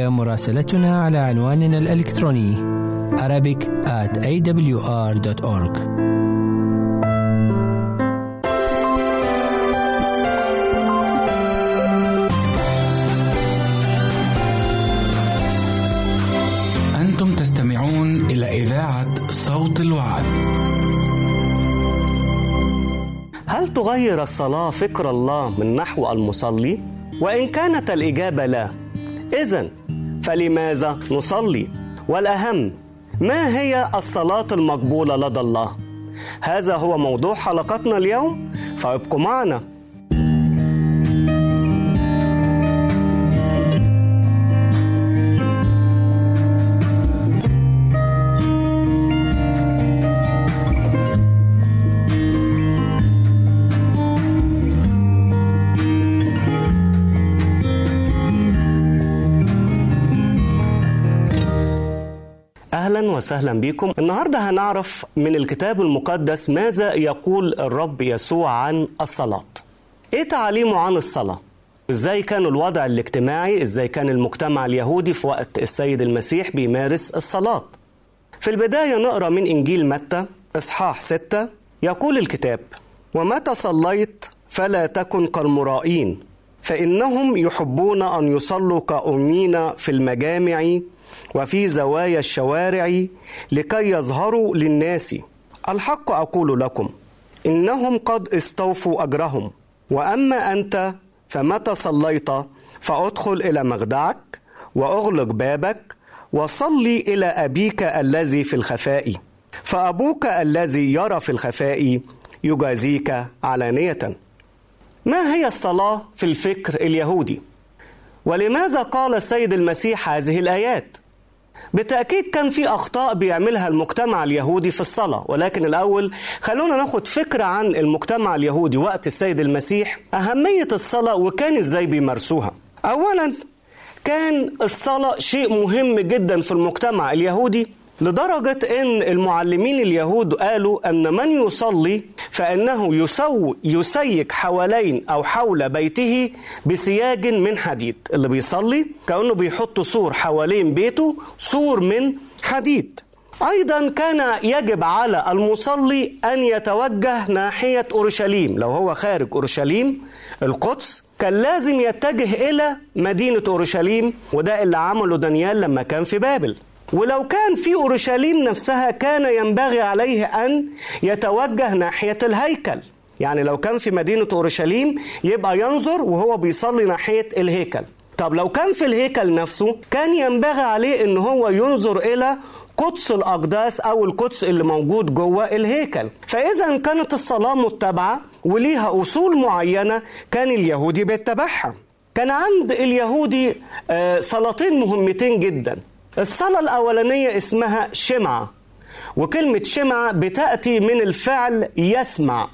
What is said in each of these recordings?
يمكنك مراسلتنا على عنواننا الإلكتروني Arabic at awr.org أنتم تستمعون إلى إذاعة صوت الوعد هل تغير الصلاة فكر الله من نحو المصلي؟ وإن كانت الإجابة لا إذا فلماذا نصلي؟ والأهم ما هي الصلاة المقبولة لدى الله؟ هذا هو موضوع حلقتنا اليوم فابقوا معنا أهلا وسهلا بكم. النهارده هنعرف من الكتاب المقدس ماذا يقول الرب يسوع عن الصلاة. إيه تعاليمه عن الصلاة؟ إزاي كان الوضع الاجتماعي؟ إزاي كان المجتمع اليهودي في وقت السيد المسيح بيمارس الصلاة؟ في البداية نقرأ من إنجيل متى إصحاح ستة. يقول الكتاب ومتى صليت فلا تكن كالمرائين فإنهم يحبون أن يصلوا كأمين في المجامع وفي زوايا الشوارع لكي يظهروا للناس. الحق أقول لكم إنهم قد استوفوا أجرهم. وأما أنت فمتى صليت؟ فأدخل إلى مخدعك وأغلق بابك وصلي إلى أبيك الذي في الخفاء. فأبوك الذي يرى في الخفاء يجازيك علانية. ما هي الصلاة في الفكر اليهودي؟ ولماذا قال السيد المسيح هذه الآيات؟ بالتأكيد كان في أخطاء بيعملها المجتمع اليهودي في الصلاة ولكن الأول خلونا ناخد فكرة عن المجتمع اليهودي وقت السيد المسيح أهمية الصلاة وكان إزاي بيمارسوها. أولا كان الصلاة شيء مهم جدا في المجتمع اليهودي لدرجة أن المعلمين اليهود قالوا أن من يصلي فإنه يسو يسيك حوالين أو حول بيته بسياج من حديد. اللي بيصلي كأنه بيحط سور حوالين بيته سور من حديد. أيضا كان يجب على المصلي أن يتوجه ناحية أورشليم. لو هو خارج أورشليم القدس كان لازم يتجه إلى مدينة أورشليم وده اللي عمله دانيال لما كان في بابل. ولو كان في أورشليم نفسها كان ينبغي عليه أن يتوجه ناحية الهيكل. يعني لو كان في مدينة أورشليم يبقى ينظر وهو بيصلي ناحية الهيكل. طب لو كان في الهيكل نفسه كان ينبغي عليه إن هو ينظر إلى قدس الأقداس أو القدس اللي موجود جوه الهيكل. فإذا كانت الصلاة متبعة وليها أصول معينة كان اليهودي بيتبعها. كان عند اليهودي صلاتين مهمتين جدا. الصلاة الأولانية اسمها شمعة وكلمة شمعة بتأتي من الفعل يسمع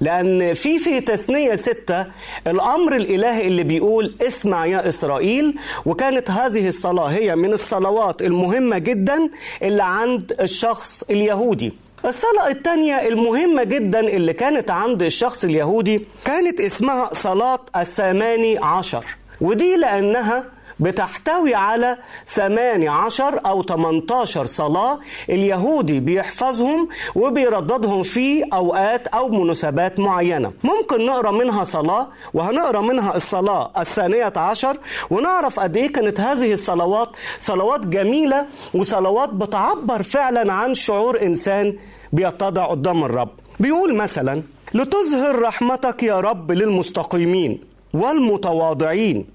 لأن في في تثنية ستة الأمر الإلهي اللي بيقول اسمع يا إسرائيل وكانت هذه الصلاة هي من الصلوات المهمة جدا اللي عند الشخص اليهودي. الصلاة الثانية المهمة جدا اللي كانت عند الشخص اليهودي كانت اسمها صلاة الثماني عشر ودي لأنها بتحتوي على 18 أو 18 صلاة اليهودي بيحفظهم وبيرددهم في أوقات أو مناسبات معينة. ممكن نقرأ منها صلاة وهنقرأ منها الصلاة الثانية عشر ونعرف قد إيه كانت هذه الصلوات صلوات جميلة وصلوات بتعبر فعلا عن شعور إنسان بيتضع قدام الرب. بيقول مثلا لتظهر رحمتك يا رب للمستقيمين والمتواضعين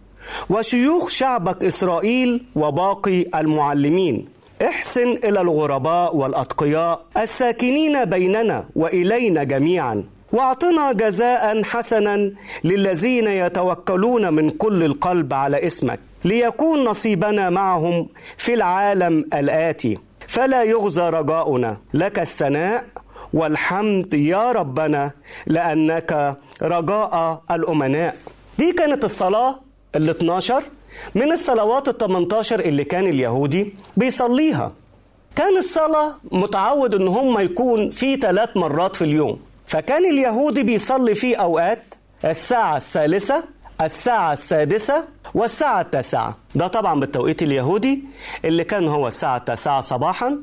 وشيوخ شعبك إسرائيل وباقي المعلمين. احسن إلى الغرباء والأتقياء الساكنين بيننا وإلينا جميعا. واعطنا جزاء حسنا للذين يتوكلون من كل القلب على اسمك ليكون نصيبنا معهم في العالم الآتي. فلا يغزى رجاؤنا لك الثناء والحمد يا ربنا لأنك رجاء الأمناء. دي كانت الصلاة. ال 12 من الصلوات ال 18 اللي كان اليهودي بيصليها. كان الصلاة متعود إن هم يكون في ثلاث مرات في اليوم. فكان اليهودي بيصلي في أوقات الساعة الثالثة الساعة السادسة والساعة التاسعة. ده طبعا بالتوقيت اليهودي اللي كان هو الساعة التاسعة صباحا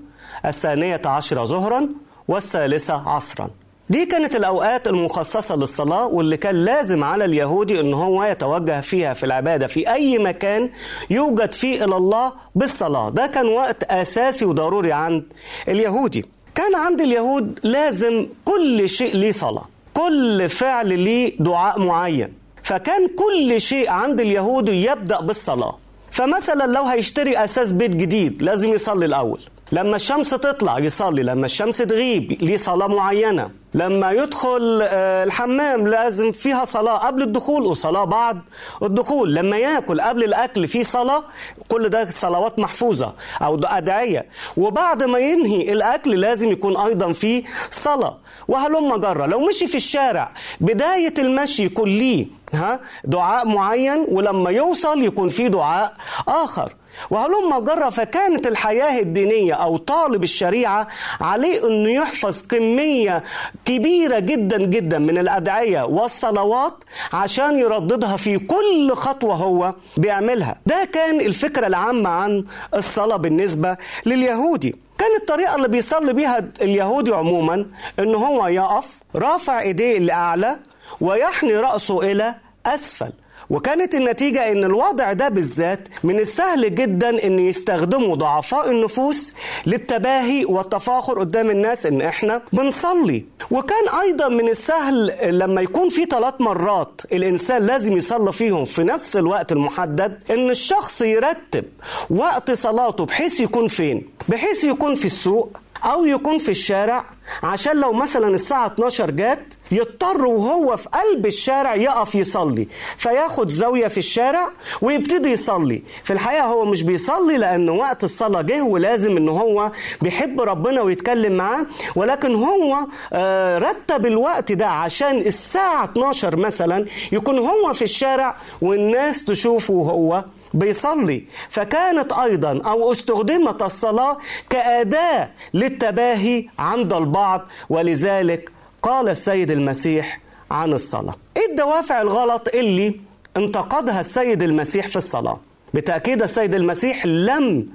الثانية عشرة ظهرا والثالثة عصرا. دي كانت الأوقات المخصصة للصلاة واللي كان لازم على اليهودي أن هو يتوجه فيها في العبادة في أي مكان يوجد فيه إلى الله بالصلاة. ده كان وقت أساسي وضروري عند اليهودي. كان عند اليهود لازم كل شيء ليه صلاة كل فعل ليه دعاء معين. فكان كل شيء عند اليهود يبدأ بالصلاة. فمثلا لو هيشتري أساس بيت جديد لازم يصلي الأول. لما الشمس تطلع يصلي لما الشمس تغيب ليه صلاة معينة. لما يدخل الحمام لازم فيها صلاة قبل الدخول وصلاة بعد الدخول. لما ياكل قبل الأكل في صلاة كل ده صلوات محفوظة أو أدعية. وبعد ما ينهي الأكل لازم يكون أيضا في صلاة. وهلم جرة لو مشي في الشارع بداية المشي يكون ليه ها دعاء معين ولما يوصل يكون في دعاء آخر. وهلم جرة فكانت الحياة الدينية أو طالب الشريعة عليه أنه يحفظ كمية كبيرة جدا جدا من الأدعية والصلوات عشان يرددها في كل خطوة هو بيعملها. ده كان الفكرة العامة عن الصلاة بالنسبة لليهودي. كانت الطريقة اللي بيصلي بيها اليهودي عموما أنه هو يقف رافع إيديه لأعلى ويحني رأسه إلى أسفل. وكانت النتيجة إن الوضع ده بالذات من السهل جدا إن يستخدموا ضعفاء النفوس للتباهي والتفاخر قدام الناس إن إحنا بنصلي. وكان أيضا من السهل لما يكون في ثلاث مرات الإنسان لازم يصلي فيهم في نفس الوقت المحدد إن الشخص يرتب وقت صلاته بحيث يكون فين؟ بحيث يكون في السوق. أو يكون في الشارع عشان لو مثلا الساعة 12 جات يضطر وهو في قلب الشارع يقف يصلي. فياخد زاوية في الشارع ويبتدي يصلي. في الحقيقة هو مش بيصلي لأن وقت الصلاة جه ولازم إن هو بيحب ربنا ويتكلم معاه. ولكن هو آه رتب الوقت ده عشان الساعة 12 مثلا يكون هو في الشارع والناس تشوفه وهو بيصلي. فكانت أيضا أو استخدمت الصلاة كأداة للتباهي عند البعض ولذلك قال السيد المسيح عن الصلاة. إيه الدوافع الغلط اللي انتقدها السيد المسيح في الصلاة؟ بالتاكيد السيد المسيح لم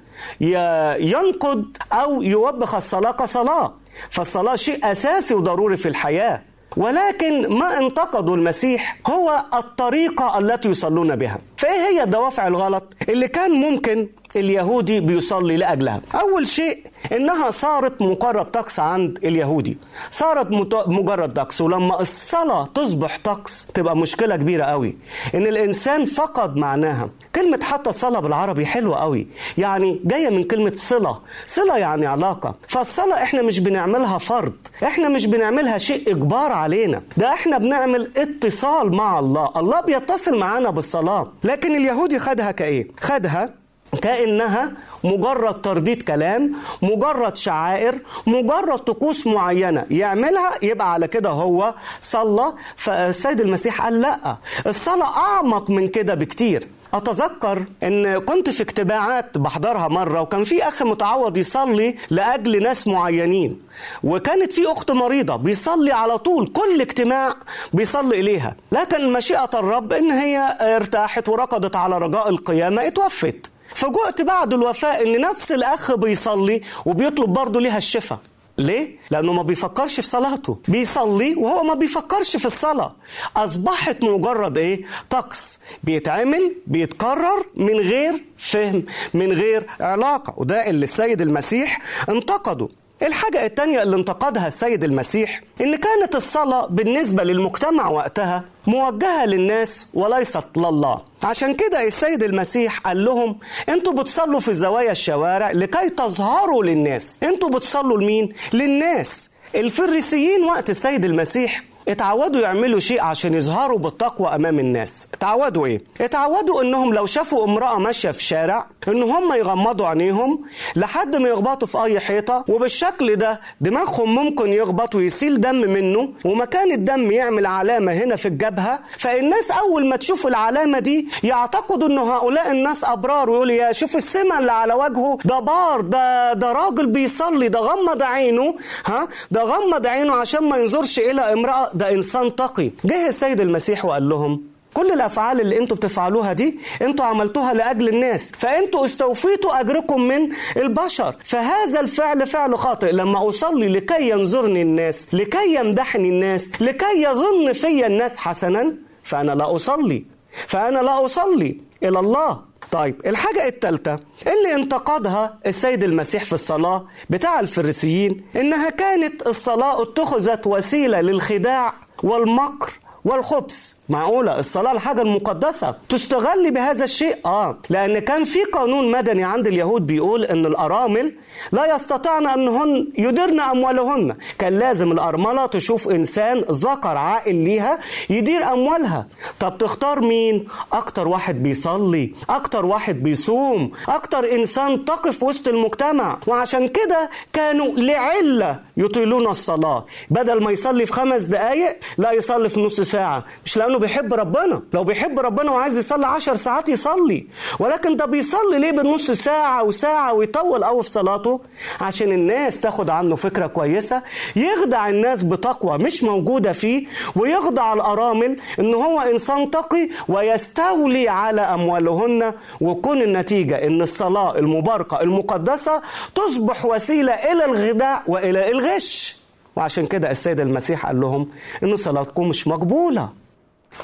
ينقد أو يوبخ الصلاة كصلاة. فالصلاة شيء أساسي وضروري في الحياة. ولكن ما انتقدوا المسيح هو الطريقة التي يصلون بها. فإيه هي الدوافع الغلط اللي كان ممكن اليهودي بيصلي لأجلها. أول شيء إنها صارت مجرد طقس عند اليهودي. صارت مجرد طقس ولما الصلاة تصبح طقس تبقى مشكلة كبيرة قوي. إن الإنسان فقد معناها. كلمة حتى الصلاة بالعربي حلوة قوي. يعني جاية من كلمة صلة. صلة يعني علاقة. فالصلاة إحنا مش بنعملها فرض. إحنا مش بنعملها شيء إجبار علينا. ده إحنا بنعمل اتصال مع الله. الله بيتصل معانا بالصلاة. لكن اليهودي خدها كإيه؟ خدها كأنها مجرد ترديد كلام مجرد شعائر مجرد طقوس معينة. يعملها؟ يبقى على كده هو صلى. فالسيد المسيح قال لا. الصلاة أعمق من كده بكتير. أتذكر إن كنت في اجتماعات بحضرها مرة وكان في أخ متعوض يصلي لأجل ناس معينين. وكانت في أخت مريضة بيصلي على طول كل اجتماع بيصلي إليها. لكن مشيئة الرب إن هي ارتاحت وركضت على رجاء القيامة اتوفت. فجئت بعد الوفاة إن نفس الأخ بيصلي وبيطلب برضه ليها الشفاء. ليه؟ لأنه ما بيفكرش في صلاته. بيصلي وهو ما بيفكرش في الصلاة. أصبحت مجرد إيه؟ طقس. بيتعمل بيتكرر من غير فهم من غير علاقة. وده اللي السيد المسيح انتقده. الحاجة التانية اللي انتقدها السيد المسيح إن كانت الصلاة بالنسبة للمجتمع وقتها موجهة للناس وليست لله. عشان كده السيد المسيح قال لهم أنتوا بتصلوا في زوايا الشوارع لكي تظهروا للناس. أنتوا بتصلوا لمين؟ للناس. الفريسيين وقت السيد المسيح اتعودوا يعملوا شيء عشان يظهروا بالتقوى أمام الناس. اتعودوا إيه؟ اتعودوا إنهم لو شافوا امرأة ماشية في شارع إن هم يغمضوا عينيهم لحد ما يخبطوا في أي حيطة وبالشكل ده دماغهم ممكن يخبط ويسيل دم منه ومكان الدم يعمل علامة هنا في الجبهة. فالناس أول ما تشوف العلامة دي يعتقدوا إن هؤلاء الناس أبرار ويقول يا شوف السمة اللي على وجهه ده بار ده ده راجل بيصلي ده غمض عينه ها؟ ده غمض عينه عشان ما ينظرش إلى امرأة ده إنسان تقي. جه السيد المسيح وقال لهم كل الأفعال اللي أنتوا بتفعلوها دي أنتوا عملتوها لأجل الناس فأنتوا استوفيتوا أجركم من البشر. فهذا الفعل فعل خاطئ. لما أصلي لكي ينظرني الناس لكي يمدحني الناس لكي يظن في الناس حسنا فأنا لا أصلي. فأنا لا أصلي إلى الله. طيب الحاجة الثالثة اللي انتقدها السيد المسيح في الصلاة بتاع الفريسيين إنها كانت الصلاة اتخذت وسيلة للخداع والمكر والخبث. معقولة؟ الصلاة الحاجة المقدسة. تستغل بهذا الشيء؟ آه. لأن كان في قانون مدني عند اليهود بيقول أن الأرامل لا يستطعن أنهن يدرن أموالهن. كان لازم الأرملة تشوف إنسان ذكر عاقل ليها يدير أموالها. طب تختار مين؟ أكتر واحد بيصلي أكتر واحد بيصوم أكتر إنسان تقف وسط المجتمع. وعشان كده كانوا لعلة يطيلون الصلاة. بدل ما يصلي في خمس دقايق لا يصلي في نص ساعة. مش لأنه بيحب ربنا. لو بيحب ربنا وعايز يصلي عشر ساعات يصلي. ولكن ده بيصلي ليه بالنص ساعة وساعة ويطول قوي في صلاته؟ عشان الناس تاخد عنه فكرة كويسة يخدع الناس بتقوى مش موجودة فيه ويخدع الأرامل إن هو إنسان تقي ويستولي على أموالهن. وكون النتيجة إن الصلاة المباركة المقدسة تصبح وسيلة إلى الغداء وإلى الغش. وعشان كده السيد المسيح قال لهم إن صلاتكم مش مقبولة.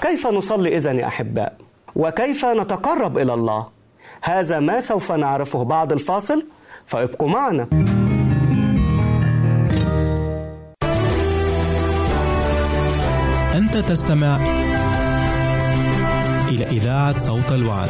كيف نصلي إذا يا أحباء؟ وكيف نتقرب إلى الله؟ هذا ما سوف نعرفه بعد الفاصل فابقوا معنا. أنت تستمع إلى إذاعة صوت الوعد.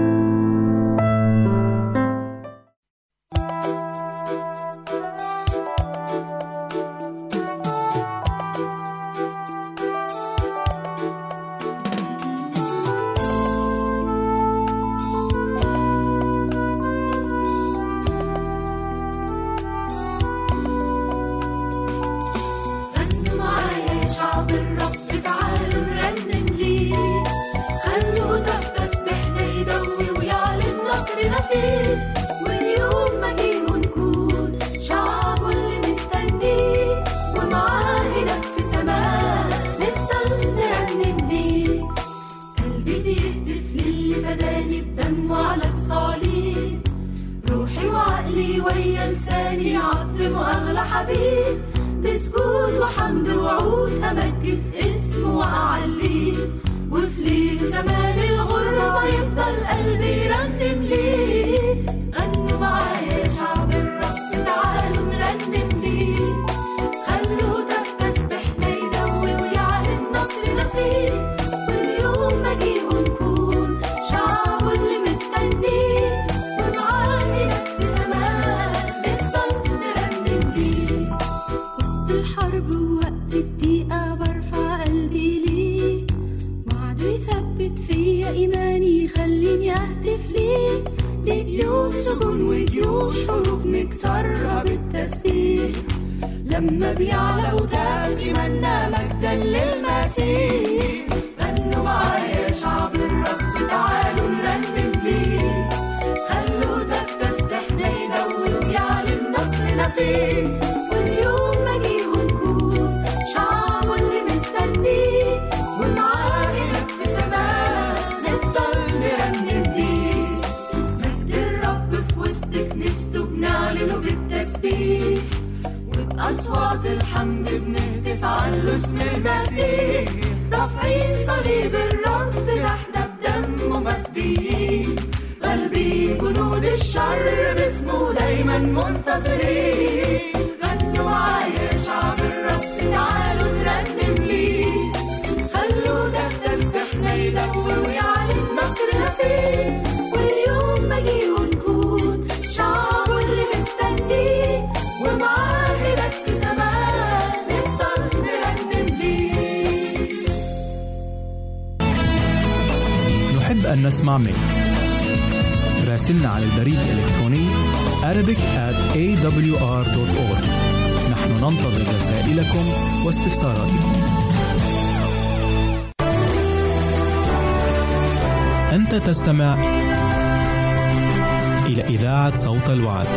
على البريد الإلكتروني Arabic at awr.org نحن ننتظر رسائلكم واستفساراتكم أنت تستمع إلى إذاعة صوت الوعد.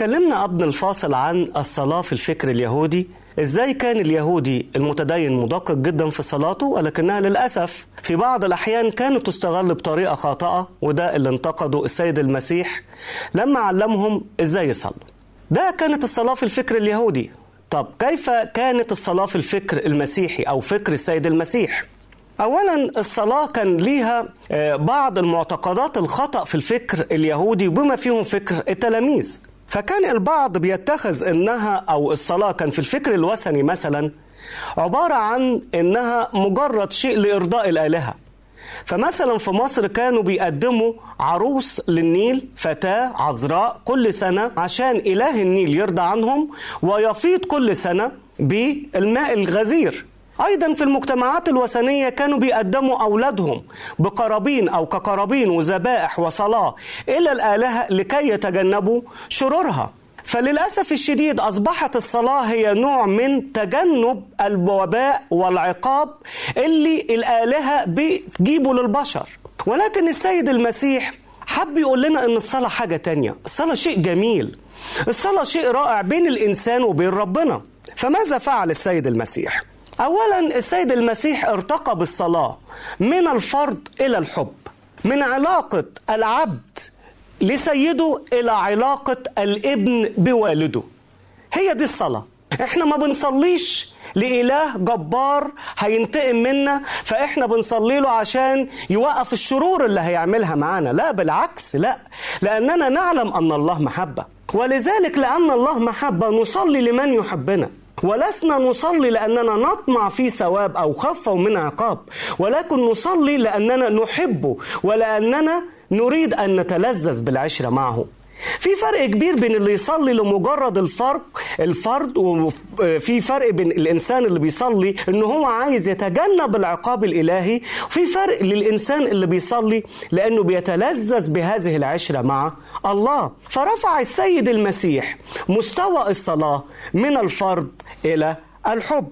اتكلمنا قبل الفاصل عن الصلاة في الفكر اليهودي. إزاي كان اليهودي المتدين مدقق جدا في صلاته؟ ولكنها للأسف في بعض الأحيان كانت تستغل بطريقة خاطئة وده اللي انتقده السيد المسيح. لما علمهم إزاي يصلوا. ده كانت الصلاة في الفكر اليهودي. طب كيف كانت الصلاة في الفكر المسيحي أو فكر السيد المسيح؟ اولا الصلاة كان ليها آه، بعض المعتقدات الخطأ في الفكر اليهودي بما فيهم فكر التلاميذ. فكان البعض بيتخذ إنها أو الصلاة كان في الفكر الوثني مثلا عبارة عن إنها مجرد شيء لإرضاء الآلهة. فمثلا في مصر كانوا بيقدموا عروس للنيل فتاة عذراء كل سنة عشان إله النيل يرضى عنهم ويفيض كل سنة بالماء الغزير. أيضا في المجتمعات الوثنية كانوا بيقدموا أولادهم بقرابين أو كقرابين وذبائح وصلاة إلى الآلهة لكي يتجنبوا شرورها. فللأسف الشديد أصبحت الصلاة هي نوع من تجنب الوباء والعقاب اللي الآلهة بتجيبه للبشر. ولكن السيد المسيح حب يقول لنا إن الصلاة حاجة تانية. الصلاة شيء جميل. الصلاة شيء رائع بين الإنسان وبين ربنا. فماذا فعل السيد المسيح؟ أولا السيد المسيح ارتقى بالصلاة من الفرد إلى الحب من علاقة العبد لسيده إلى علاقة الابن بوالده. هي دي الصلاة. إحنا ما بنصليش لإله جبار هينتقم منا فإحنا بنصلي له عشان يوقف الشرور اللي هيعملها معانا. لا بالعكس لا. لأننا نعلم أن الله محبة. ولذلك لأن الله محبة نصلي لمن يحبنا. ولسنا نصلي لأننا نطمع في ثواب أو خوفا من عقاب. ولكن نصلي لأننا نحبه ولأننا نريد أن نتلذذ بالعشرة معه. في فرق كبير بين اللي يصلي لمجرد الفرق الفرد وفي فرق بين الإنسان اللي بيصلي ان هو عايز يتجنب العقاب الإلهي وفي فرق للإنسان اللي بيصلي لأنه بيتلذذ بهذه العشرة مع الله. فرفع السيد المسيح مستوى الصلاة من الفرد إلى الحب.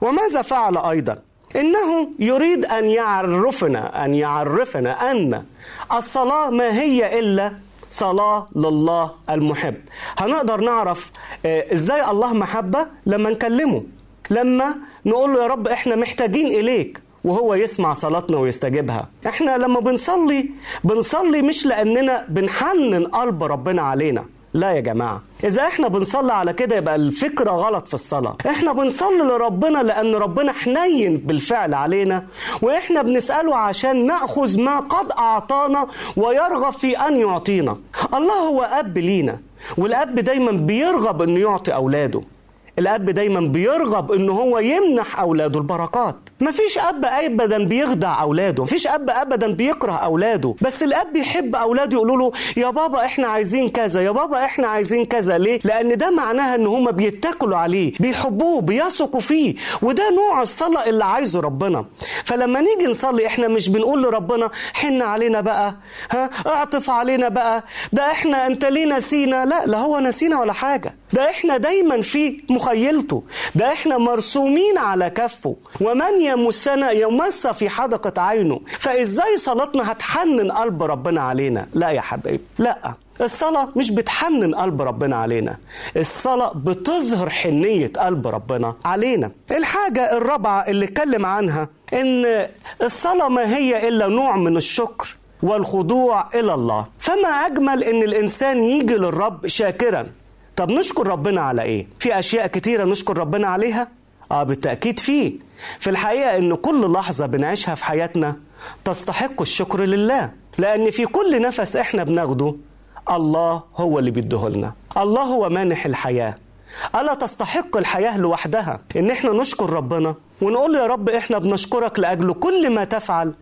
وماذا فعل أيضا؟ إنه يريد أن يعرفنا أن يعرفنا أن الصلاة ما هي إلا صلاة لله المحب. هنقدر نعرف آه، إزاي الله محبة؟ لما نكلمه. لما نقول له يا رب إحنا محتاجين إليك وهو يسمع صلاتنا ويستجيبها. إحنا لما بنصلي بنصلي مش لأننا بنحنن قلب ربنا علينا. لا يا جماعة إذا إحنا بنصلي على كده يبقى الفكرة غلط في الصلاة. إحنا بنصلي لربنا لأن ربنا حنين بالفعل علينا وإحنا بنسأله عشان نأخذ ما قد أعطانا ويرغب في أن يعطينا. الله هو أب لينا والأب دايما بيرغب أنه يعطي أولاده. الأب دايما بيرغب إن هو يمنح أولاده البركات. مفيش أب ابدا بيخدع أولاده مفيش أب ابدا بيكره أولاده. بس الأب بيحب أولاده يقولوا له يا بابا إحنا عايزين كذا يا بابا إحنا عايزين كذا. ليه؟ لأن ده معناها إن هم بيتكلوا عليه بيحبوه بيثقوا فيه. وده نوع الصلاة اللي عايزه ربنا. فلما نيجي نصلي إحنا مش بنقول لربنا حن علينا بقى ها اعطف علينا بقى ده إحنا أنت ليه نسينا؟ لا لا هو نسينا ولا حاجة. ده إحنا دايما في مخيلته. ده إحنا مرسومين على كفه. ومن يمسنا يمس في حدقة عينه فإزاي صلاتنا هتحنن قلب ربنا علينا؟ لا يا حبيبي لا. الصلاة مش بتحنن قلب ربنا علينا. الصلاة بتظهر حنية قلب ربنا علينا. الحاجة الرابعة اللي اتكلم عنها إن الصلاة ما هي إلا نوع من الشكر والخضوع إلى الله. فما أجمل إن الإنسان يجي للرب شاكرا. طب نشكر ربنا على إيه؟ في أشياء كتيرة نشكر ربنا عليها؟ آه بالتأكيد فيه في الحقيقة إن كل لحظة بنعيشها في حياتنا تستحق الشكر لله لأن في كل نفس إحنا بناخده الله هو اللي بيديهولنا الله هو مانح الحياة. ألا تستحق الحياة لوحدها؟ إن إحنا نشكر ربنا ونقول يا رب إحنا بنشكرك لأجل كل ما تفعل.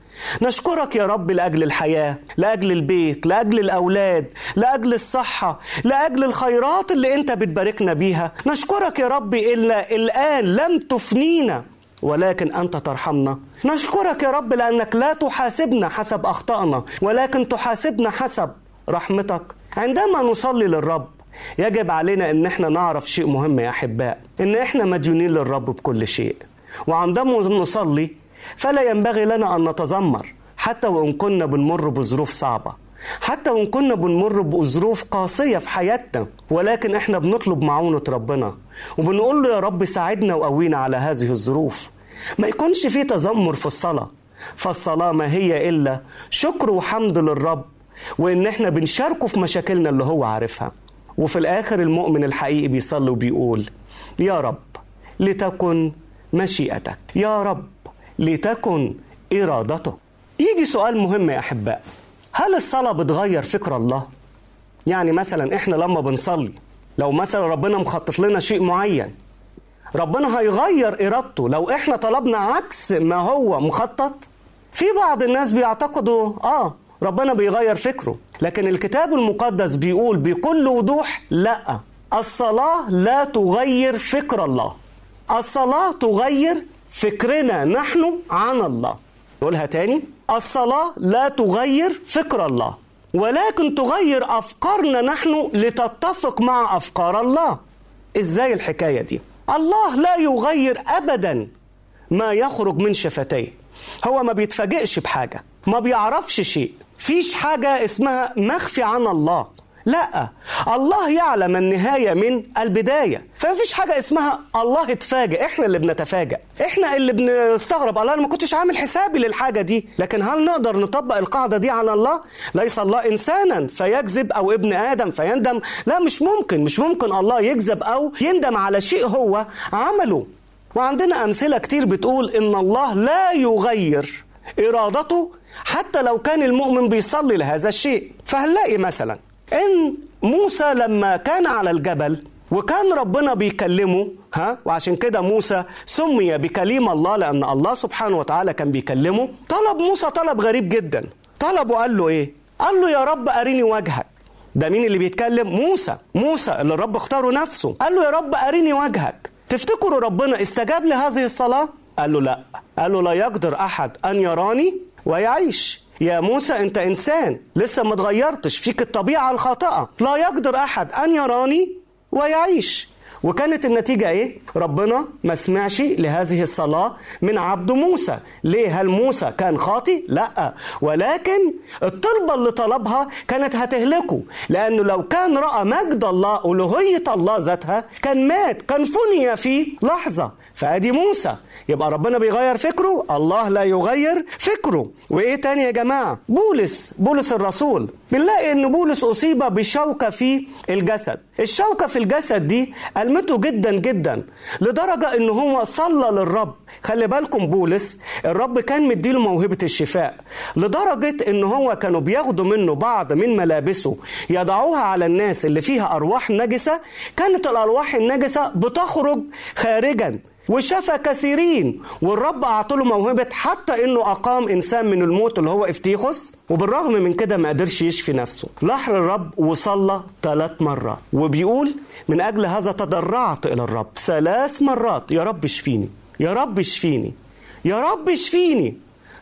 نشكرك يا رب لأجل الحياة لأجل البيت لأجل الأولاد لأجل الصحة لأجل الخيرات اللي أنت بتباركنا بيها. نشكرك يا رب إلا الآن لم تفنينا ولكن أنت ترحمنا. نشكرك يا رب لأنك لا تحاسبنا حسب أخطائنا ولكن تحاسبنا حسب رحمتك. عندما نصلي للرب يجب علينا إن إحنا نعرف شيء مهم يا أحباء إن إحنا مديونين للرب بكل شيء. وعندما نصلي فلا ينبغي لنا أن نتذمر حتى وإن كنا بنمر بظروف صعبة. حتى وإن كنا بنمر بظروف قاسية في حياتنا ولكن إحنا بنطلب معونة ربنا. وبنقول له يا رب ساعدنا وقوينا على هذه الظروف. ما يكونش في تذمر في الصلاة. فالصلاة ما هي إلا شكر وحمد للرب وإن إحنا بنشاركه في مشاكلنا اللي هو عارفها. وفي الآخر المؤمن الحقيقي بيصلي وبيقول يا رب لتكن مشيئتك يا رب لتكن إرادتك. يجي سؤال مهم يا أحباء هل الصلاة بتغير فكر الله؟ يعني مثلا إحنا لما بنصلي لو مثلا ربنا مخطط لنا شيء معين ربنا هيغير إرادته. لو إحنا طلبنا عكس ما هو مخطط في بعض الناس بيعتقدوا آه ربنا بيغير فكره. لكن الكتاب المقدس بيقول بكل وضوح لا الصلاة لا تغير فكر الله. الصلاة تغير فكرنا نحن عن الله. نقولها تاني الصلاة لا تغير فكر الله ولكن تغير أفكارنا نحن لتتفق مع أفكار الله. إزاي الحكاية دي؟ الله لا يغير أبدا ما يخرج من شفتيه. هو ما بيتفاجئش بحاجة ما بيعرفش شيء. فيش حاجة اسمها مخفي عن الله. لا الله يعلم النهاية من البداية. فمفيش حاجة اسمها الله اتفاجئ إحنا اللي بنتفاجئ. إحنا اللي بنستغرب الله أنا ما كنتش عامل حسابي للحاجة دي. لكن هل نقدر نطبق القاعدة دي على الله؟ ليس الله انسانا فيكذب أو ابن آدم فيندم. لا مش ممكن مش ممكن الله يكذب أو يندم على شيء هو عمله. وعندنا أمثلة كتير بتقول إن الله لا يغير. إرادته حتى لو كان المؤمن بيصلي لهذا الشيء. فهنلاقي مثلا إن موسى لما كان على الجبل وكان ربنا بيكلمه ها؟ وعشان كده موسى سمي بكليم الله لأن الله سبحانه وتعالى كان بيكلمه. طلب موسى طلب غريب جدا. طلبه قال له إيه؟ قال له يا رب اريني وجهك. ده مين اللي بيتكلم؟ موسى. موسى اللي الرب اختاره نفسه. قال له يا رب اريني وجهك. تفتكروا ربنا استجاب لهذه الصلاة؟ قال له لا. قال له لا يقدر أحد أن يراني ويعيش. يا موسى أنت إنسان. لسه ما اتغيرتش فيك الطبيعة الخاطئة. لا يقدر أحد أن يراني ويعيش. وكانت النتيجة إيه؟ ربنا ما سمعش لهذه الصلاة من عبد موسى. ليه؟ هل موسى كان خاطي؟ لا. ولكن الطلبة اللي طلبها كانت هتهلكه. لأنه لو كان رأى مجد الله ألوهية الله ذاتها كان مات كان فني في لحظة. فأدي موسى. يبقى ربنا بيغير فكره الله لا يغير فكره. وإيه تاني يا جماعة؟ بولس بولس الرسول. بنلاقي إن بولس أصيب بشوكة في الجسد. الشوكة في الجسد دي ألمته جدا جدا لدرجة إن هو صلى للرب. خلي بالكم بولس الرب كان مديله موهبة الشفاء لدرجة إن هو كانوا بياخدوا منه بعض من ملابسه يضعوها على الناس اللي فيها أرواح نجسة. كانت الأرواح النجسة بتخرج خارجا وشفى كثيرين والرب اعطى له موهبة حتى إنه أقام إنسان من الموت اللي هو افتيخوس وبالرغم من كده ما قدرش يشفي نفسه. لحر الرب وصلى ثلاث مرات. وبيقول من أجل هذا تضرعت إلى الرب. ثلاث مرات. يا رب اشفيني. يا رب اشفيني. يا رب اشفيني.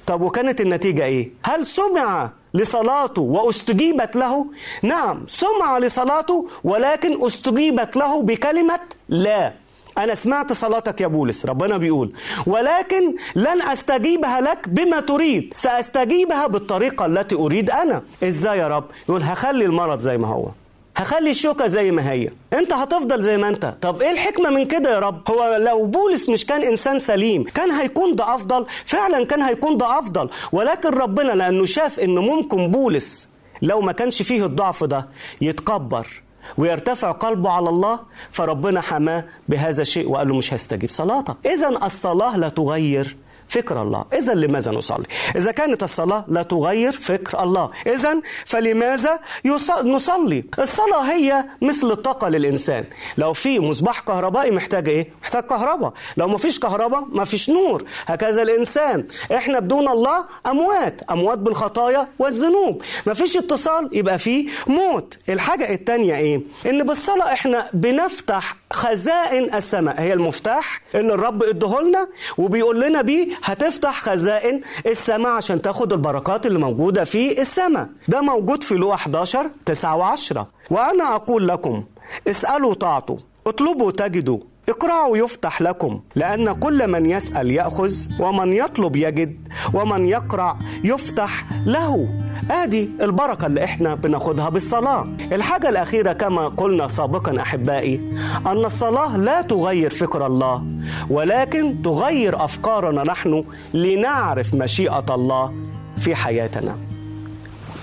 طب وكانت النتيجة إيه؟ هل سمع لصلاته واستجيبت له؟ نعم سمع لصلاته ولكن استجيبت له بكلمة لا. أنا سمعت صلاتك يا بولس ربنا بيقول ولكن لن أستجيبها لك بما تريد سأستجيبها بالطريقة التي أريد أنا. إزاي يا رب؟ يقول هخلي المرض زي ما هو هخلي الشوكة زي ما هي. أنت هتفضل زي ما أنت. طب إيه الحكمة من كده يا رب؟ هو لو بولس مش كان إنسان سليم كان هيكون ده أفضل؟ فعلا كان هيكون ده أفضل. ولكن ربنا لأنه شاف إنه ممكن بولس لو ما كانش فيه الضعف ده يتكبر ويرتفع قلبه على الله فربنا حماه بهذا الشيء وقال له مش هستجيب صلاتك. اذا الصلاة لا تغير فكر الله. إذا لماذا نصلي؟ إذا كانت الصلاة لا تغير فكر الله. إذا فلماذا نصلي؟ الصلاة هي مثل الطاقة للإنسان. لو في مصباح كهربائي محتاج إيه؟ محتاج كهرباء. لو ما فيش كهرباء ما فيش نور. هكذا الإنسان. إحنا بدون الله أموات. أموات بالخطايا والذنوب. ما فيش اتصال يبقى في موت. الحاجة التانية إيه؟ إن بالصلاة إحنا بنفتح خزائن السماء. هي المفتاح اللي الرب ادهولنا وبيقول لنا بيه هتفتح خزائن السماء عشان تاخد البركات اللي موجودة في السماء. ده موجود في لوح 11 9 و10 وأنا أقول لكم اسألوا تعطوا اطلبوا تجدوا اقرعوا يفتح لكم. لأن كل من يسأل يأخذ ومن يطلب يجد ومن يقرع يفتح له. ادي البركة اللي إحنا بناخدها بالصلاة. الحاجة الأخيرة كما قلنا سابقا أحبائي أن الصلاة لا تغير فكر الله ولكن تغير أفكارنا نحن لنعرف مشيئة الله في حياتنا.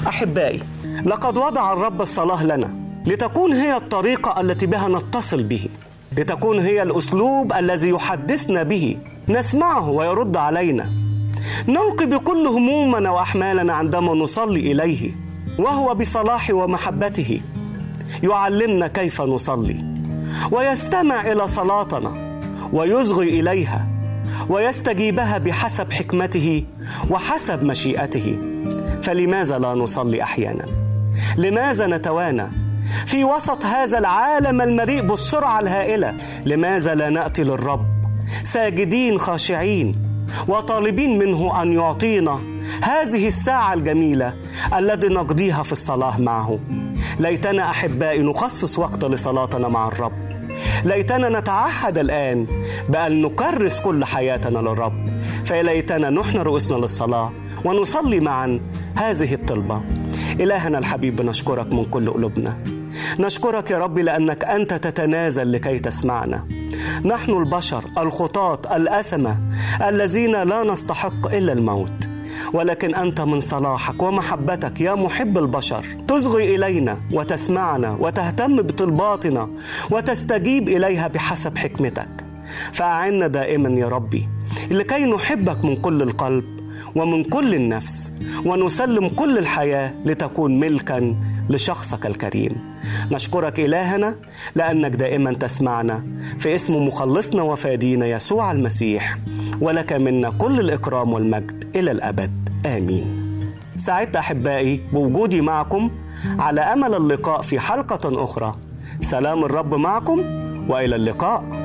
أحبائي لقد وضع الرب الصلاة لنا لتكون هي الطريقة التي بها نتصل به لتكون هي الأسلوب الذي يحدثنا به نسمعه ويرد علينا. نلقي بكل همومنا وأحمالنا عندما نصلي إليه وهو بصلاح ومحبته. يعلمنا كيف نصلي ويستمع إلى صلاتنا ويصغي إليها ويستجيبها بحسب حكمته وحسب مشيئته. فلماذا لا نصلي أحيانا؟ لماذا نتوانى؟ في وسط هذا العالم المليء بالسرعة الهائلة لماذا لا نأتي للرب؟ ساجدين خاشعين وطالبين منه أن يعطينا هذه الساعة الجميلة التي نقضيها في الصلاة معه. ليتنا أحبائي نخصص وقت لصلاتنا مع الرب. ليتنا نتعهد الآن بأن نكرس كل حياتنا للرب. فليتنا نحن رؤوسنا للصلاة ونصلي معا هذه الطلبة. إلهنا الحبيب نشكرك من كل قلوبنا. نشكرك يا رب لأنك أنت تتنازل لكي تسمعنا. نحن البشر الخطاة الأسمة الذين لا نستحق إلا الموت. ولكن أنت من صلاحك ومحبتك يا محب البشر. تصغي إلينا وتسمعنا وتهتم بطلباتنا وتستجيب إليها بحسب حكمتك. فأعنا دائما يا ربي لكي نحبك من كل القلب ومن كل النفس ونسلم كل الحياة لتكون ملكا لشخصك الكريم. نشكرك إلهنا لأنك دائما تسمعنا. في اسم مخلصنا وفادينا يسوع المسيح ولك منا كل الإكرام والمجد إلى الأبد. آمين. سعدت أحبائي بوجودي معكم على أمل اللقاء في حلقة أخرى. سلام الرب معكم وإلى اللقاء.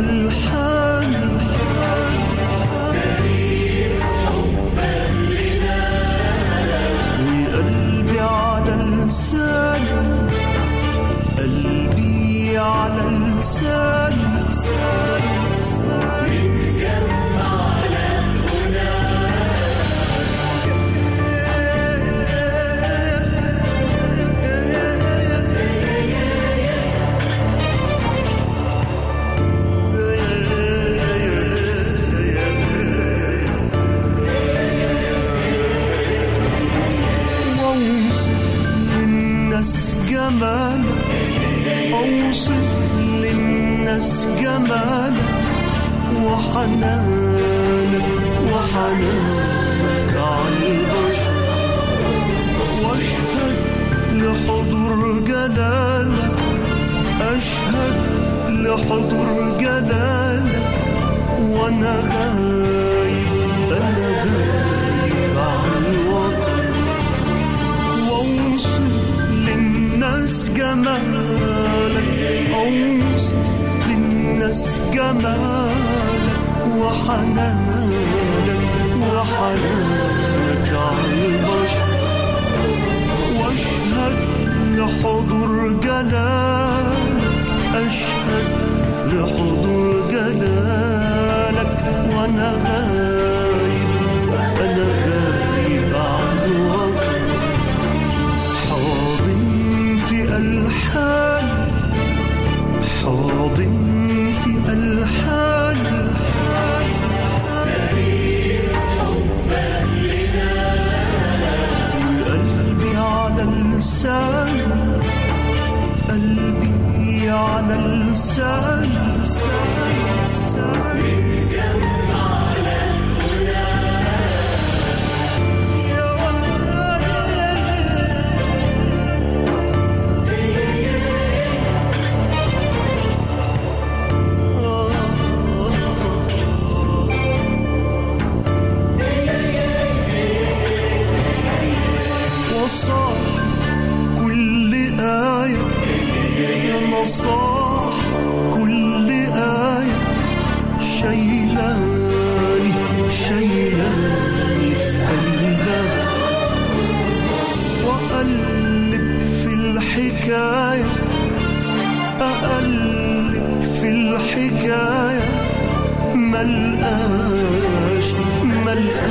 الحق جمالك وحنانك وحنانك على البشر. واشهد لحضور جلالك أشهد لحضور جلالك وأنا غايب أنا غايب عن الوطن. وأوصف للناس جمالك أوصف للناس جمالك وحنانك وحنانك على البشر واشهد لحضور جلالك أشهد لحضور جلالك وأنا اللسان قلبي على اللسان يا نصاح كل آية شيلاني شيلاني في قلبها وأقلب في الحكاية أقلب في الحكاية. ملقاش ملقاش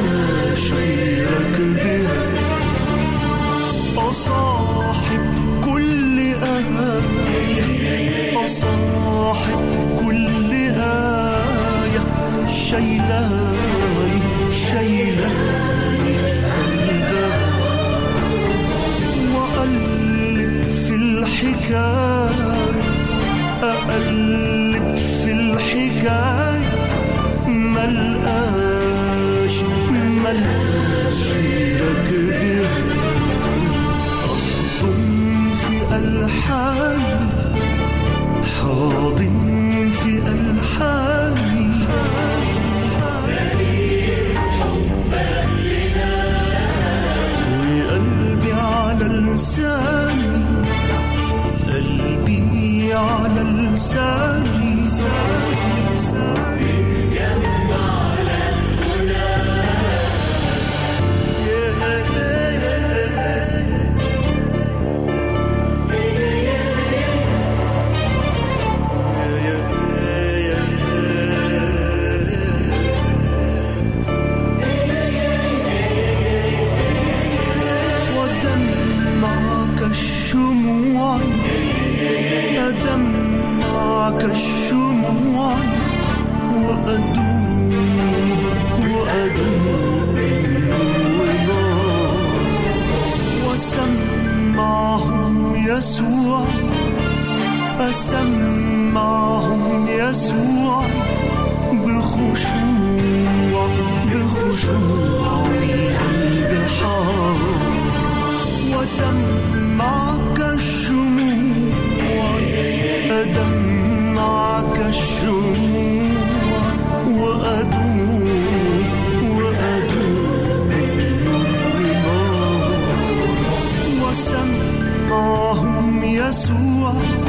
يسوع أسمعهم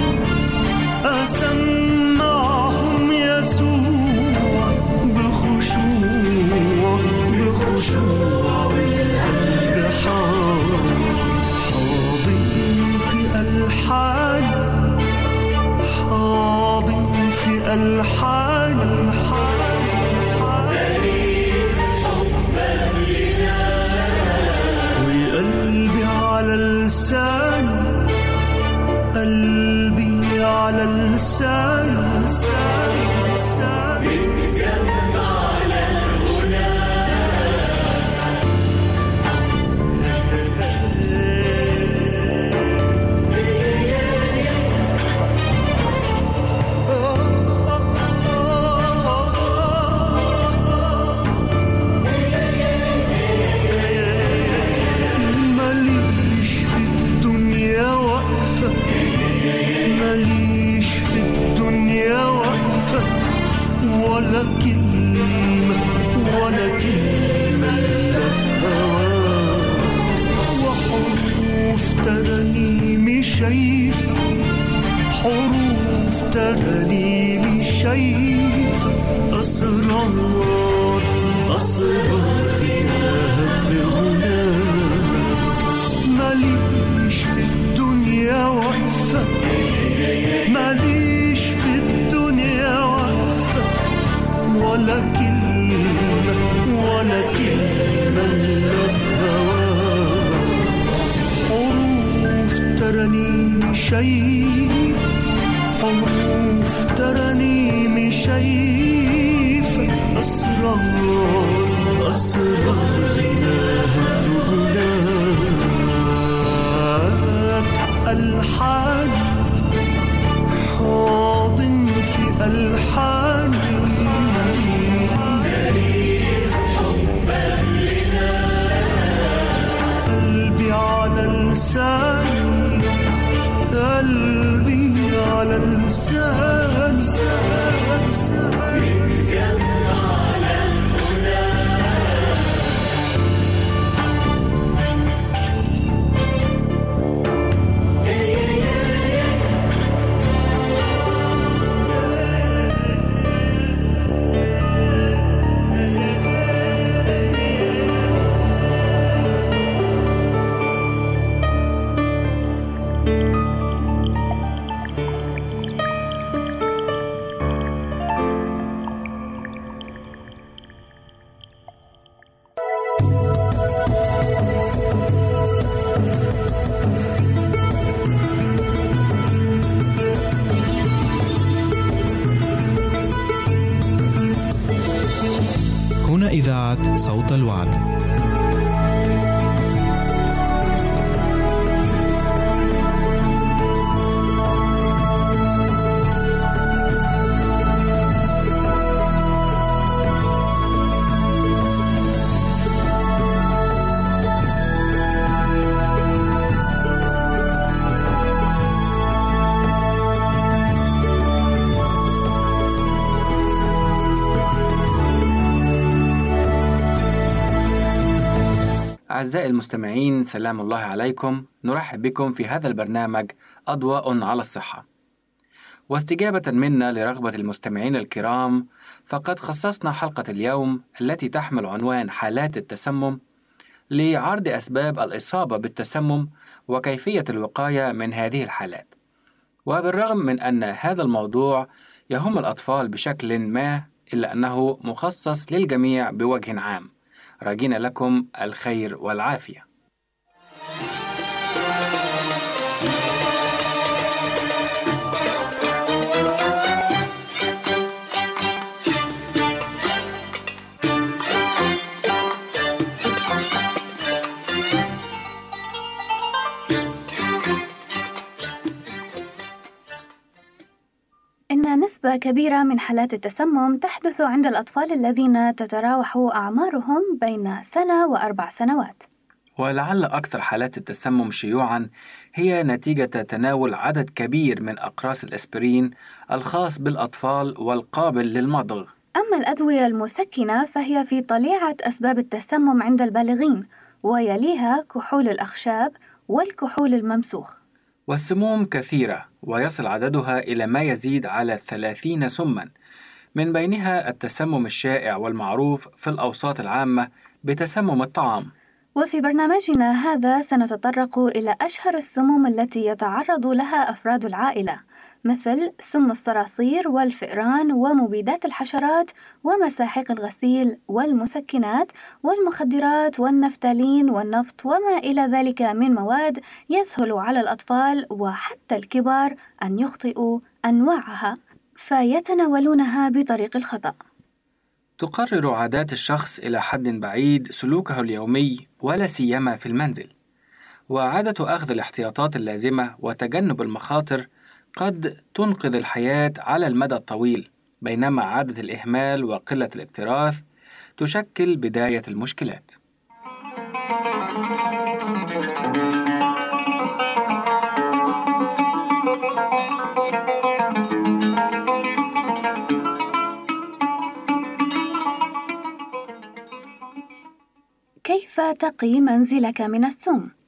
حروف ترانيم شايف حروف ترانيم شايف أسرار أسرار غناك ألحان حاضن في ألحان لساني. قلبي على لساني الوعد. أعزائي المستمعين سلام الله عليكم. نرحب بكم في هذا البرنامج أضواء على الصحة. واستجابة منا لرغبة المستمعين الكرام فقد خصصنا حلقة اليوم التي تحمل عنوان حالات التسمم لعرض أسباب الإصابة بالتسمم وكيفية الوقاية من هذه الحالات. وبالرغم من أن هذا الموضوع يهم الأطفال بشكل ما إلا أنه مخصص للجميع بوجه عام. راجين لكم الخير والعافية. إن نسبة كبيرة من حالات التسمم تحدث عند الأطفال الذين تتراوح أعمارهم بين سنة وأربع سنوات. ولعل أكثر حالات التسمم شيوعًا هي نتيجة تناول عدد كبير من أقراص الأسبرين الخاص بالأطفال والقابل للمضغ. أما الأدوية المسكنة فهي في طليعة أسباب التسمم عند البالغين، ويليها كحول الأخشاب والكحول الممسوخ. والسموم كثيرة ويصل عددها إلى ما يزيد على الثلاثين سمًا، من بينها التسمم الشائع والمعروف في الأوساط العامة بتسمم الطعام. وفي برنامجنا هذا سنتطرق إلى أشهر السموم التي يتعرض لها أفراد العائلة، مثل سم الصراصير والفئران ومبيدات الحشرات ومساحيق الغسيل والمسكنات والمخدرات والنفتالين والنفط وما إلى ذلك من مواد يسهل على الأطفال وحتى الكبار أن يخطئوا أنواعها فيتناولونها بطريق الخطأ. تقرر عادات الشخص إلى حد بعيد سلوكه اليومي ولا سيما في المنزل، وعادة أخذ الاحتياطات اللازمة وتجنب المخاطر قد تنقذ الحياة على المدى الطويل، بينما عادة الإهمال وقلة الاكتراث تشكل بداية المشكلات. كيف تقي منزلك من السم؟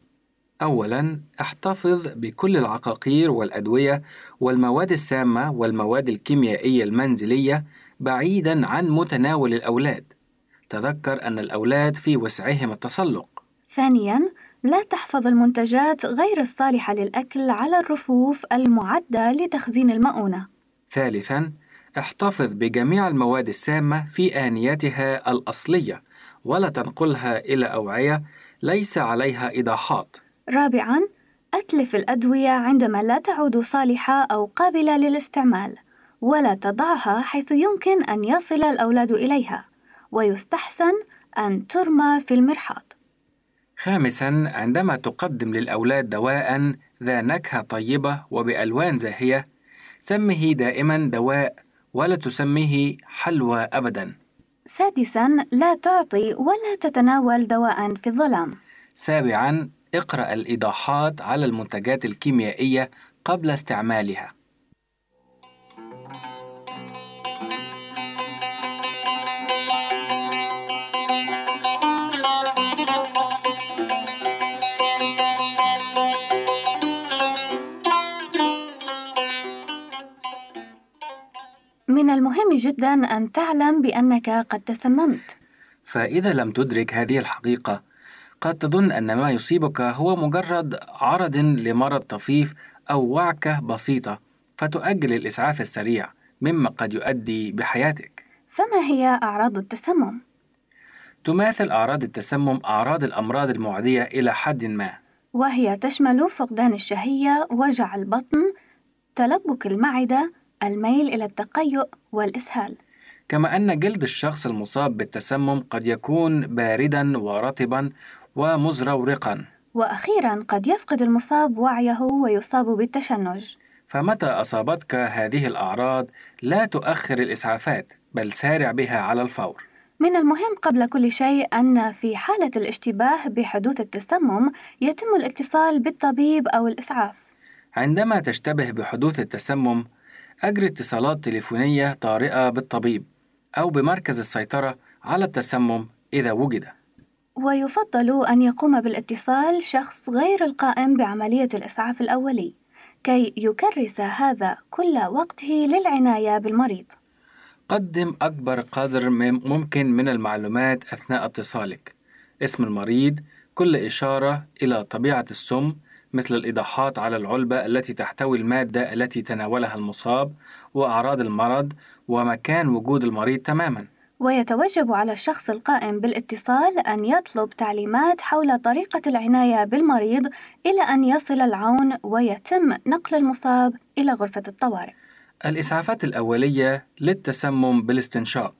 أولا احتفظ بكل العقاقير والأدوية والمواد السامة والمواد الكيميائية المنزلية بعيدا عن متناول الأولاد. تذكر أن الأولاد في وسعهم التسلق. ثانياً لا تحفظ المنتجات غير الصالحة للأكل على الرفوف المعدة لتخزين المؤونة. ثالثا احتفظ بجميع المواد السامة في آنيتها الأصلية ولا تنقلها إلى أوعية ليس عليها إيضاحات. رابعاً أتلف الأدوية عندما لا تعود صالحة أو قابلة للاستعمال ولا تضعها حيث يمكن أن يصل الأولاد إليها ويستحسن أن ترمى في المرحاض. خامسا عندما تقدم للأولاد دواء ذا نكهة طيبة وبألوان زاهية سمه دائما دواء ولا تسميه حلوى أبدا. سادساً لا تعطي ولا تتناول دواء في الظلام. سابعا اقرأ الإيضاحات على المنتجات الكيميائية قبل استعمالها. من المهم جدا أن تعلم بأنك قد تسممت. فإذا لم تدرك هذه الحقيقة قد تظن أن ما يصيبك هو مجرد عرض لمرض طفيف أو وعكة بسيطة فتؤجل الإسعاف السريع مما قد يؤدي بحياتك فما هي أعراض التسمم؟ تماثل أعراض التسمم أعراض الأمراض المعدية إلى حد ما وهي تشمل فقدان الشهية، وجع البطن، تلبك المعدة، الميل إلى التقيؤ والإسهال. كما أن جلد الشخص المصاب بالتسمم قد يكون باردا ورطبا ومزرورقا وأخيرا قد يفقد المصاب وعيه ويصاب بالتشنج. فمتى أصابتك هذه الأعراض لا تؤخر الإسعافات بل سارع بها على الفور من المهم قبل كل شيء أن في حالة الاشتباه بحدوث التسمم يتم الاتصال بالطبيب أو الإسعاف. عندما تشتبه بحدوث التسمم أجري اتصالات تليفونية طارئة بالطبيب أو بمركز السيطرة على التسمم إذا وجد ويفضل أن يقوم بالاتصال شخص غير القائم بعملية الإسعاف الأولي كي يكرس هذا كل وقته للعناية بالمريض. قدم أكبر قدر مم- ممكن من المعلومات أثناء اتصالك اسم المريض كل إشارة إلى طبيعة السم مثل الإيضاحات على العلبة التي تحتوي المادة التي تناولها المصاب وأعراض المرض ومكان وجود المريض تماما ويتوجب على الشخص القائم بالاتصال أن يطلب تعليمات حول طريقة العناية بالمريض إلى أن يصل العون ويتم نقل المصاب إلى غرفة الطوارئ. الإسعافات الأولية للتسمم بالاستنشاق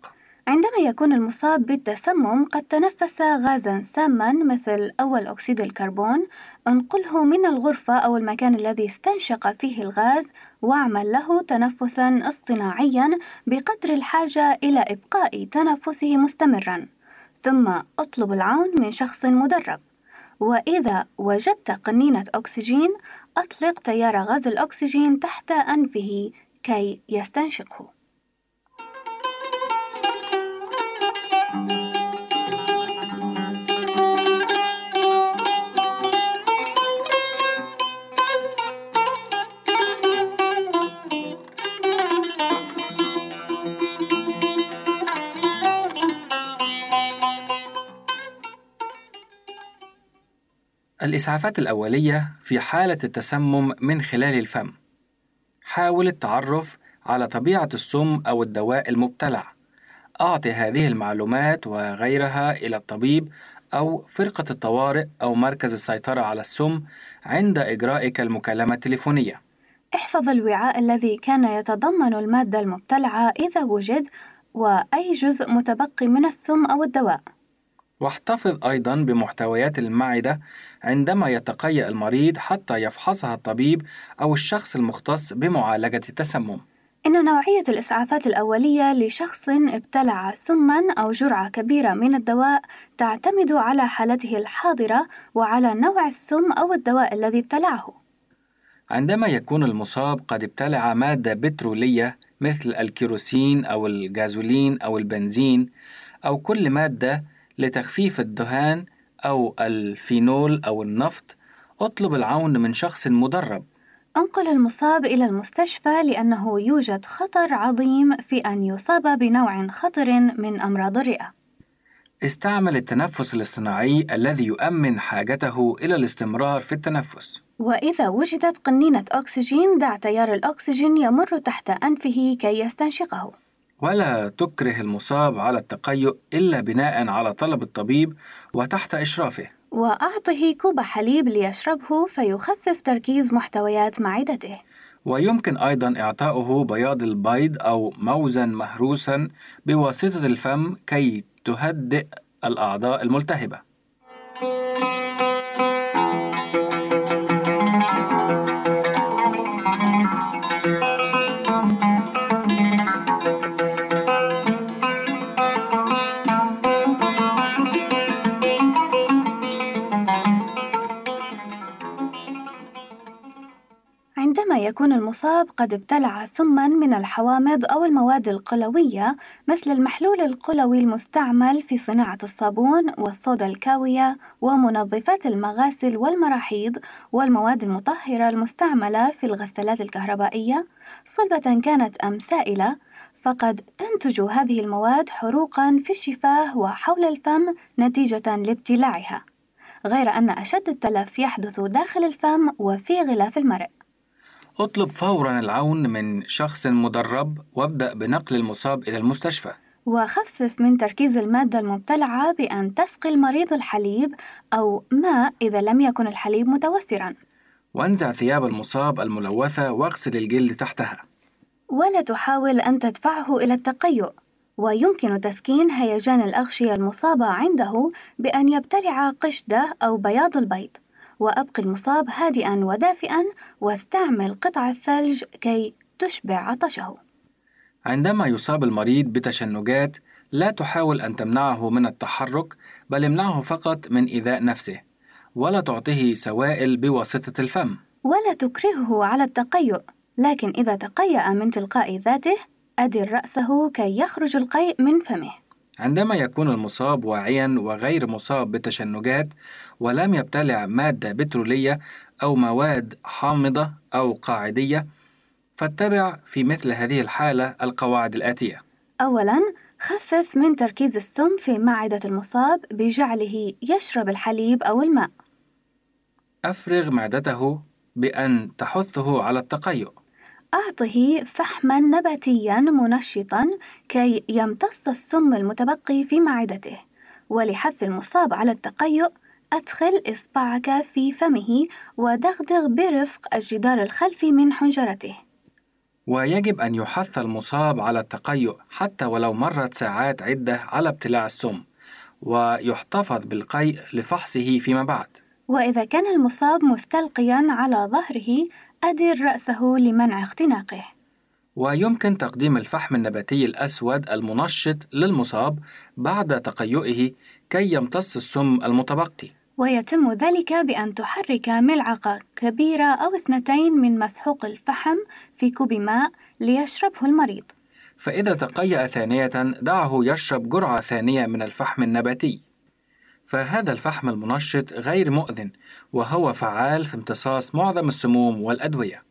عندما يكون المصاب بالتسمم قد تنفس غازا ساما مثل أول أكسيد الكربون انقله من الغرفة أو المكان الذي استنشق فيه الغاز واعمل له تنفسا اصطناعيا بقدر الحاجة إلى إبقاء تنفسه مستمرا. ثم أطلب العون من شخص مدرب. وإذا وجدت قنينة أكسجين أطلق تيار غاز الأكسجين تحت أنفه كي يستنشقه. الإسعافات الأولية في حالة التسمم من خلال الفم. حاول التعرف على طبيعة السم أو الدواء المبتلع. أعطي هذه المعلومات وغيرها إلى الطبيب أو فرقة الطوارئ أو مركز السيطرة على السم عند إجرائك المكالمة التليفونية. احفظ الوعاء الذي كان يتضمن المادة المبتلعة إذا وجد وأي جزء متبقي من السم أو الدواء. واحتفظ أيضا بمحتويات المعدة عندما يتقيأ المريض حتى يفحصها الطبيب أو الشخص المختص بمعالجة التسمم. إن نوعية الإسعافات الأولية لشخص ابتلع سما أو جرعة كبيرة من الدواء تعتمد على حالته الحاضرة وعلى نوع السم أو الدواء الذي ابتلعه. عندما يكون المصاب قد ابتلع مادة بترولية مثل الكيروسين أو الجازولين أو البنزين أو كل مادة لتخفيف الدهان أو الفينول أو النفط أطلب العون من شخص مدرب أنقل المصاب إلى المستشفى لأنه يوجد خطر عظيم في أن يصاب بنوع خطر من أمراض الرئة. استعمل التنفس الاصطناعي الذي يؤمن حاجته إلى الاستمرار في التنفس وإذا وجدت قنينة أكسجين دع تيار الأكسجين يمر تحت أنفه كي يستنشقه. ولا تكره المصاب على التقيؤ إلا بناء على طلب الطبيب وتحت إشرافه وأعطه كوب حليب ليشربه فيخفف تركيز محتويات معدته. ويمكن أيضا إعطاؤه بياض البيض أو موزا مهروسا بواسطة الفم كي تهدئ الأعضاء الملتهبة يكون المصاب قد ابتلع سما من الحوامض أو المواد القلوية مثل المحلول القلوي المستعمل في صناعة الصابون والصودا الكاوية ومنظفات المغاسل والمراحيض والمواد المطهرة المستعملة في الغسالات الكهربائية. صلبة كانت أم سائلة فقد تنتج هذه المواد حروقا في الشفاه وحول الفم نتيجة لابتلاعها غير أن أشد التلف يحدث داخل الفم وفي غلاف المرء اطلب فورا العون من شخص مدرب وابدأ بنقل المصاب إلى المستشفى. وخفف من تركيز المادة المبتلعة بأن تسقي المريض الحليب أو ماء إذا لم يكن الحليب متوفرا. وانزع ثياب المصاب الملوثة واغسل الجلد تحتها. ولا تحاول أن تدفعه إلى التقيؤ. ويمكن تسكين هيجان الأغشية المصابة عنده بأن يبتلع قشدة أو بياض البيض. وأبقي المصاب هادئا ودافئا واستعمل قطع الثلج كي تشبع عطشه. عندما يصاب المريض بتشنجات لا تحاول أن تمنعه من التحرك بل امنعه فقط من إيذاء نفسه ولا تعطيه سوائل بواسطة الفم. ولا تكرهه على التقيؤ لكن إذا تقيأ من تلقاء ذاته أدر رأسه كي يخرج القيء من فمه. عندما يكون المصاب واعيا وغير مصاب بتشنجات ولم يبتلع مادة بترولية أو مواد حامضة أو قاعدية فاتبع في مثل هذه الحالة القواعد الآتية. أولا خفف من تركيز السم في معدة المصاب بجعله يشرب الحليب أو الماء. أفرغ معدته بأن تحثه على التقيؤ. أعطه فحما نباتيا منشطا كي يمتص السم المتبقي في معدته ولحث المصاب على التقيؤ أدخل إصبعك في فمه ودغدغ برفق الجدار الخلفي من حنجرته. ويجب أن يحث المصاب على التقيؤ حتى ولو مرت ساعات عدة على ابتلاع السم ويحتفظ بالقيء لفحصه فيما بعد. وإذا كان المصاب مستلقيا على ظهره أدر رأسه لمنع اختناقه. ويمكن تقديم الفحم النباتي الأسود المنشط للمصاب بعد تقيؤه كي يمتص السم المتبقي. ويتم ذلك بأن تحرك ملعقة كبيرة أو اثنتين من مسحوق الفحم في كوب ماء ليشربه المريض. فإذا تقيأ ثانية دعه يشرب جرعة ثانية من الفحم النباتي. فهذا الفحم المنشط غير مؤذن وهو فعال في امتصاص معظم السموم والأدوية.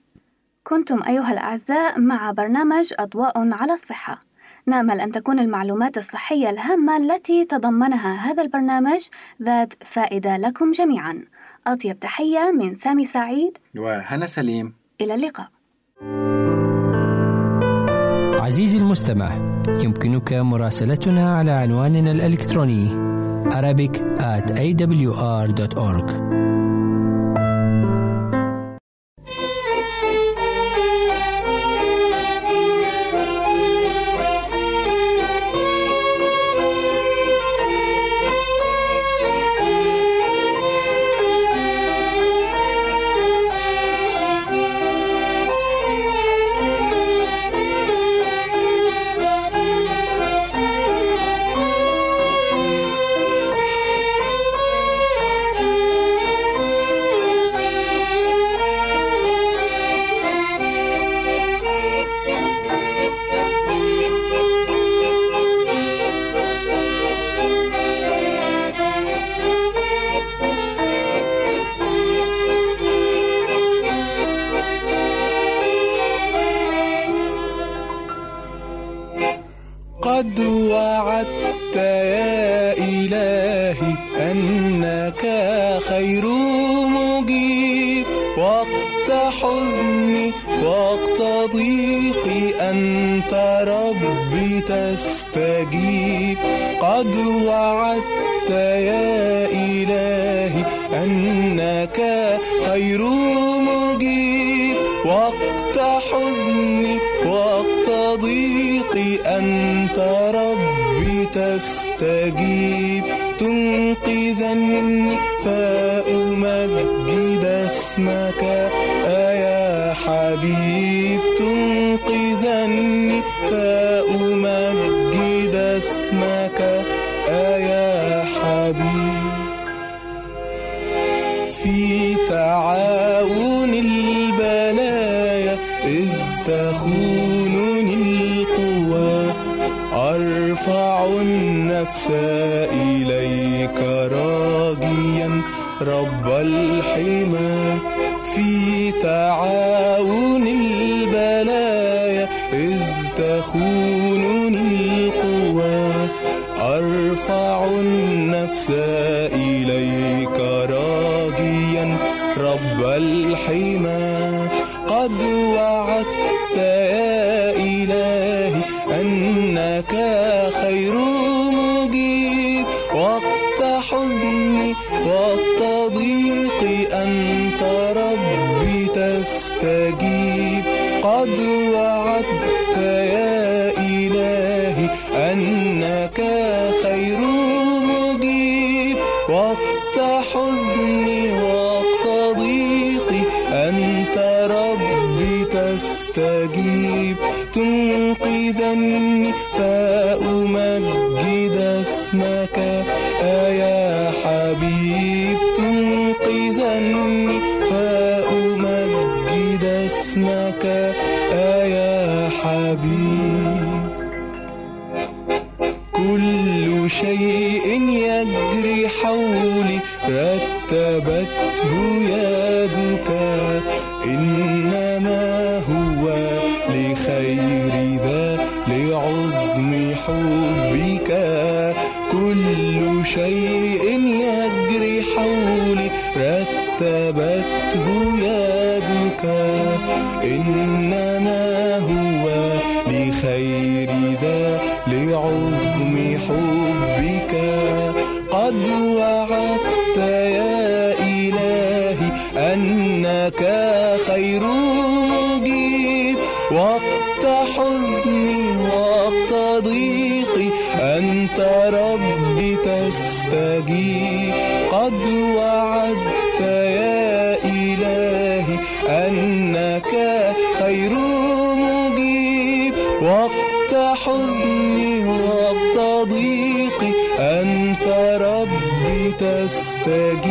كنتم أيها الأعزاء مع برنامج أضواء على الصحة. نامل أن تكون المعلومات الصحية الهامة التي تضمنها هذا البرنامج ذات فائدة لكم جميعا. أطيب تحية من سامي سعيد. وهنا سليم. إلى اللقاء. عزيزي المستمع يمكنك مراسلتنا على عنواننا الإلكتروني Arabic at awr.org وقت حزني وقت ضيقي أنت ربي تستجيب. قد وعدت يا إلهي أنك خير مجيب. وقت حزني وقت ضيقي أنت ربي تستجيب. تنقذني فأمجد اسمك يا حبيب تنقذني؟ فأمجد اسمك يا حبيب. في تعاون البلايا إذ تخونني القوى. أرفع النفس إليك راجيا رب إليك راجيا رب الحمى. فأمجد اسمك يا حبيب تنقذني. فأمجد اسمك يا حبيب. كل شيء يجري حولي رتبته شيء يجري حولي رتبته يدك. إنما هو لخير ذا لعظم حبك. قد وعدت يا إلهي أنك تستجيب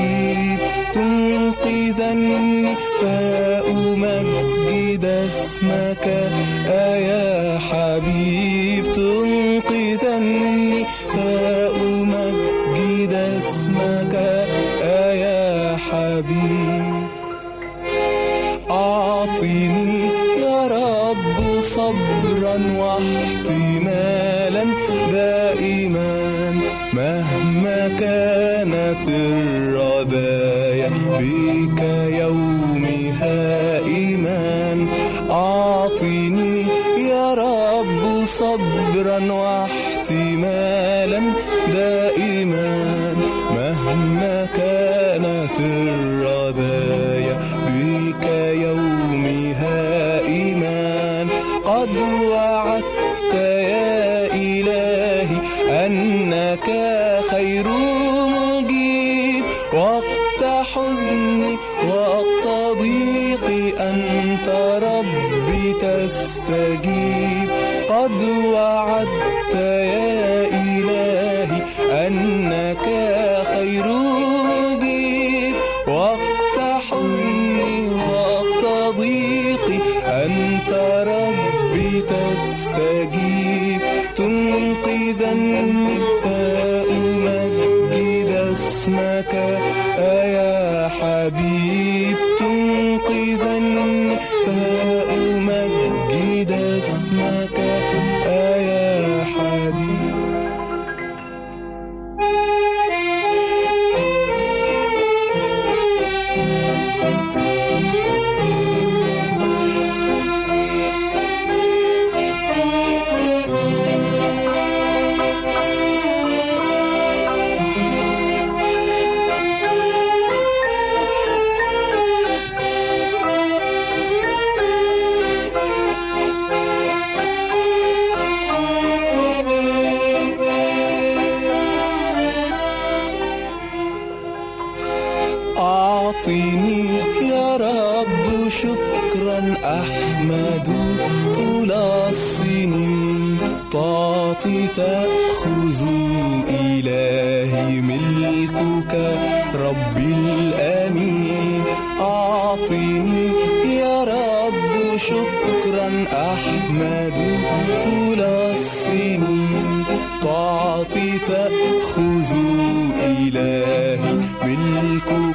كانت الرذايا بك يومها إيمان. أعطني يا رب صبرا واحتمالا دائما شكرا أحمد طول السنين تعطي تأخذ إلهي ملكك ربي الأمين. أعطني يا رب شكرا أحمد طول السنين. تعطي تأخذ إلهي ملكك